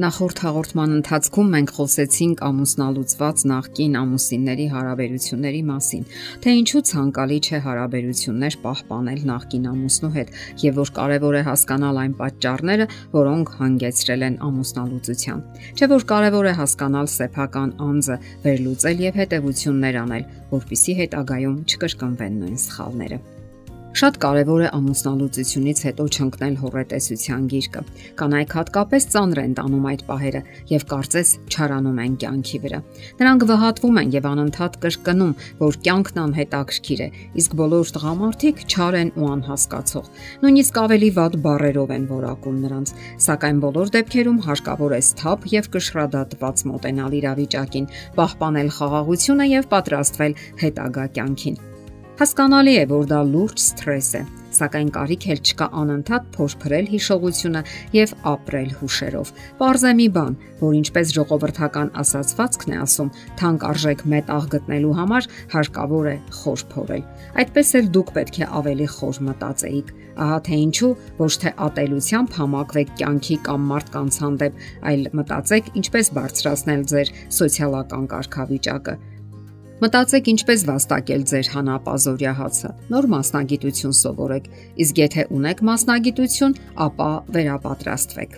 Նախորդ հաղորդման ընթացքում մենք խոսեցինք ամուսնալուծված նախկին ամուսինների հարաբերությունների մասին, թե ինչու ցանկալի չէ հարաբերություններ պահպանել նախկին ամուսնու հետ եւ որ կարեւոր է հասկանալ այն պատճառները, որոնք հանգեցրել են ամուսնալուծության։ Չէ՞ որ կարեւոր է հասկանալ սեփական անձը, վերլուծել եւ հետեւություններ անել, որpիսի հետագայում չկրկնվեն նույն սխալները։ Շատ կարևոր է ամուսնալուծությունից հետո չընկնել հորետեսության գիրկը։ Կանայք հատկապես ծանր են տանում այդ պահերը եւ կարծես չարանում են կյանքի վրա։ Նրանք վհատվում են եւ անընդհատ կրկնում, որ կյանքն անհետաքրքիր է, իսկ բոլոր տղամարդիկ չար են ու անհասկացող։ Նույնիսկ ավելի վատ բառերով են որակում նրանց, սակայն բոլոր դեպքերում հարկավոր է սթափ եւ կշռադատված մոտենալ իրավիճակին, պահպանել խաղաղությունը եւ պատրաստվել հետագա կյանքին։ Հասկանալի է, որ դա լուրջ սթրես է, սակայն կարիք էլ չկա անընդհատ փորփրել հիշողությունը եւ ապրել հուշերով։ Պարզ է մի բան, որ ինչպես ժողովրդական ասացվածքն է ասում, թանկ արժեք մետաղ գտնելու համար հարկավոր է խոր փորել։ Այդպես էլ դուք պետք է ավելի խոր մտածեիք։ Ահա թե ինչու ոչ թե ատելությամբ համակվեք կյանքի կամ մարդկանց հանդեպ, այլ մտածեք ինչպես բարձրացնել ձեր սոցիալական կարգավիճակը Մտածեք ինչպես վաստակել ձեր հանապազորյա հացը։ Նոր մասնագիտություն սովորեք, իսկ եթե ունեք մասնագիտություն, ապա վերապատրաստվեք։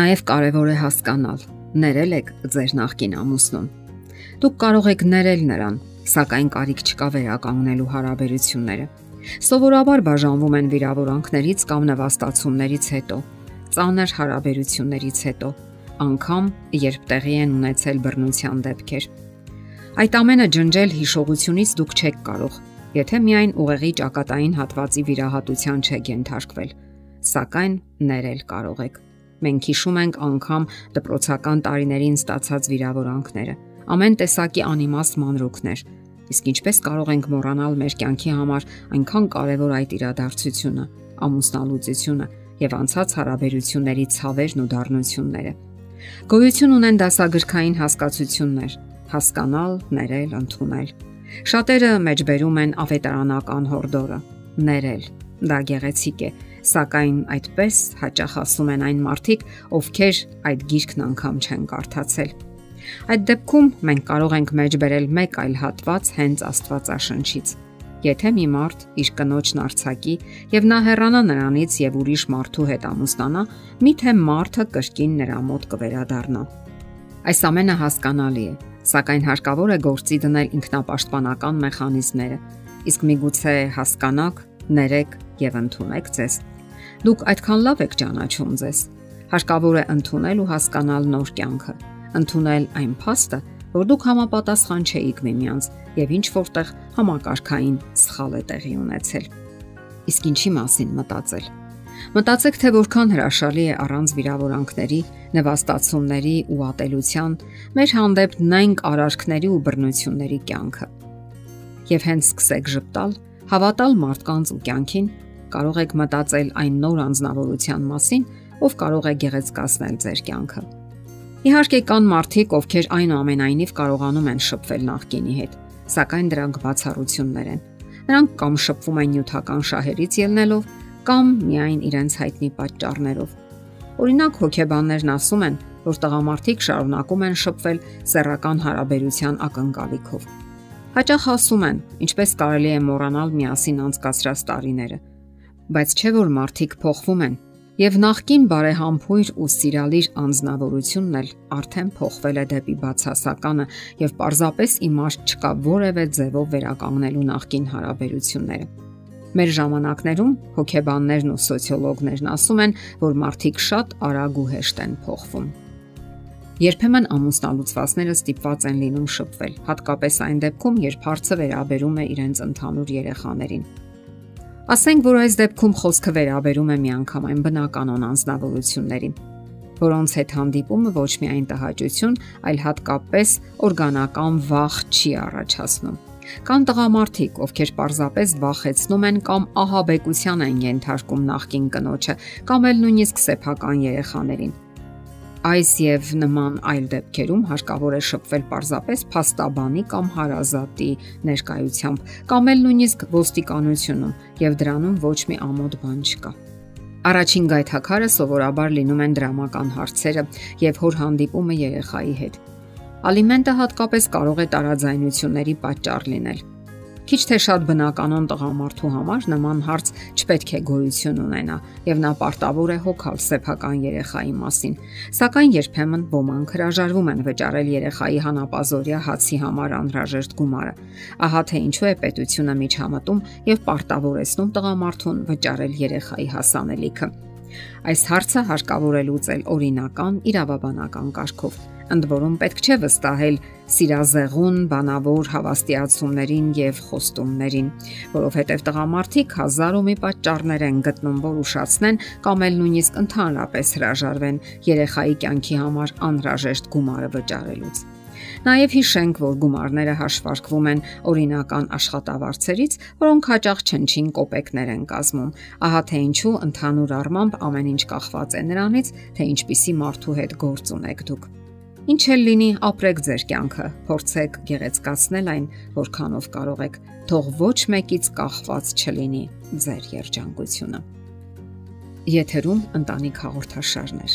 Նաև կարևոր է հասկանալ, ներել եք ձեր նախկին ամուսնուն։ Դուք կարող եք ներել նրան, սակայն կարիք չկա վերականգնելու հարաբերությունները։ Սովորաբար բաժանվում են վիրավորանքներից կամ նվաստացումներից հետո, ծանր հարաբերություններից հետո, անգամ երբ տեղի են ունեցել բռնության դեպքեր Այդ ամենը ջնջել հիշողությունից դուք չեք կարող, եթե միայն ուղեղի ճակատային հատվածի վիրահատության չեք ենթարկվել, սակայն ներել կարող եք։ Մենք հիշում ենք անգամ դպրոցական տարիներին ստացած վիրավորանքները, ամեն տեսակի անիմաստ մանրուքներ։ Իսկ ինչպես կարող ենք մոռանալ մեր կյանքի համար այնքան կարևոր այդ իրադարձությունը, ամուսնալուծությունը եւ անցած հարաբերությունների ցավերն ու դառնությունները։ Գոյություն ունեն դասագրքային հասկացություններ, հասկանալ, ներել, ընդունել։ Շատերը մեջբերում են ավետարանական հորդորը՝ ներել։ Դա գեղեցիկ է, սակայն այդպես հաճախ ասում են այն մարդիկ, ովքեր այդ գիրքն անգամ չեն կարդացել։ Այդ դեպքում մենք կարող ենք մեջբերել մեկ այլ հատված հենց Աստվածաշնչից։ Եթե մի մարդ իր կնոջն արցակի եւ նա հեռանա նրանից եւ ուրիշ մարդու հետ ամուսնանա, միթե մարդը կրկին նրա մոտ կվերադառնա։ Այս ամենը հասկանալի է, սակայն հարկավոր է գործի դնել ինքնապաշտպանական մեխանիզմները։ Իսկ միգուցե հասկանաք, ներեք եւ ընդունեք ձեզ։ Դուք այդքան լավ եք ճանաչում ձեզ։ Հարկավոր է ընդունել ու հասկանալ նոր կյանքը, ընդունել այն փաստը, որ դուք համապատասխան չէիք միմյանց եւ ինչ որտեղ համակարգային սխալ է տեղի ունեցել։ Իսկ ինչի մասին մտածել։ Մտածեք, թե որքան հրաշալի է առանց վիրավորանքների, նվաստացումների ու ատելության մեր հանդեպ նայնք արարքների ու բռնությունների կյանքը։ Եվ հենց սկսեք ճպտալ, հավատալ մարդկանց ու կյանքին, կարող եք մտածել այն նոր անznավորության մասին, ով կարող է գեղեցկացնել ձեր կյանքը։ Իհարկե կան մարդիկ, ովքեր այնուամենայնիվ կարողանում են շփվել նախկինի հետ, սակայն դրանք բացառություններ են։ Նրանք կամ շփվում են նյութական շահերից ելնելով, կամ միայն իրենց հայտնի պատճառներով։ Օրինակ հոգեբաններն ասում են, որ տղամարդիկ շարունակում են շփվել սեռական հարաբերության ակնկալիքով։ Հաճախ ասում են, ինչպես կարելի է մոռանալ միասին անցկացրած տարիները։ Բայց չէ որ մարդիկ փոխվում են, եւ նախքին բարեհամբույր ու սիրալիր անznավորությունն էլ արդեն փոխվել է դեպի բացասականը եւ պարզապես իմաստ չկա որևէ ձևով վերականգնելու նախքին հարաբերությունները։ Մեր ժամանակներում հոգեբաններն ու սոցիոլոգներն ասում են, որ մարդիկ շատ արագ ու հեշտ են փոխվում։ Երբեմն ամուսնալուծվածները ստիպված են լինում շփվել, հատկապես այն դեպքում, երբ հարցը վերաբերում է իրենց ընդհանուր երեխաներին։ Ասենք, որ այս դեպքում խոսքը վերաբերում է միանգամայն բնականon անznավորություններին, որոնց հետ հանդիպումը ոչ միայն տհաճություն, այլ հատկապես օրգանական վախ չի առաջացնում։ Կան տղամարդիկ, ովքեր պարզապես վախեցնում են կամ ահաբեկության են ենթարկում նախկին կնոջը, կամ էլ նույնիսկ սեփական երեխաներին։ Այս եւ նման այլ դեպքերում հարկավոր է շփվել պարզապես փաստաբանի կամ հարազատի ներկայությամբ, կամ էլ նույնիսկ ոստիկանությունում, եւ դրանում ոչ մի ամոթ բան չկա։ Առաջին գայթակարը սովորաբար լինում են դրամական հարցերը եւ հոր հանդիպումը երեխայի հետ։ Ալիմենտը հատկապես կարող է տարաձայնությունների պատճառ լինել։ Քիչ թե շատ բնականon տղամարդու համար նման հարց չպետք է գոյություն ունենա եւ նա պարտավոր է հոգալ սեփական երեխայի մասին։ Սակայն երբեմն ոմանք հրաժարվում են վճարել երեխայի հանապազորյա հացի համար անհրաժեշտ գումարը։ Ահա թե ինչու է պետությունը միջամտում եւ պարտավորեցնում տղամարդուն վճարել երեխայի հասանելիքը։ Այս հարցը հարկավոր է լուծել օրինական իրավաբանական կարգով ընդ որում պետք չէ վստահել սիրազեղուն բանավոր հավաստիացումներին եւ խոստումներին, որովհետեւ տղամարդիկ հազար ու մի պատճառներ են գտնում, որ ուշացնեն կամ էլ նույնիսկ ընդհանրապես հրաժարվեն երեխայի կյանքի համար անհրաժեշտ գումարը վճարելուց։ Նաև հիշենք, որ գումարները հաշվարկվում են օրինական աշխատավարձերից, որոնք հաճախ չնչին կոպեկներ են կազմում։ Ահա թե ինչու ընդհանուր առմամբ ամեն ինչ կախված է նրանից, թե ինչպիսի մարդու հետ գործ ունեք դուք։ Ինչ էլ լինի, ապրեք ձեր կյանքը, փորձեք գեղեցկացնել այն, որքանով կարող եք, թող ոչ մեկից կախված չլինի ձեր երջանկությունը։ Եթերում ընտանիք հաղորդաշարներ։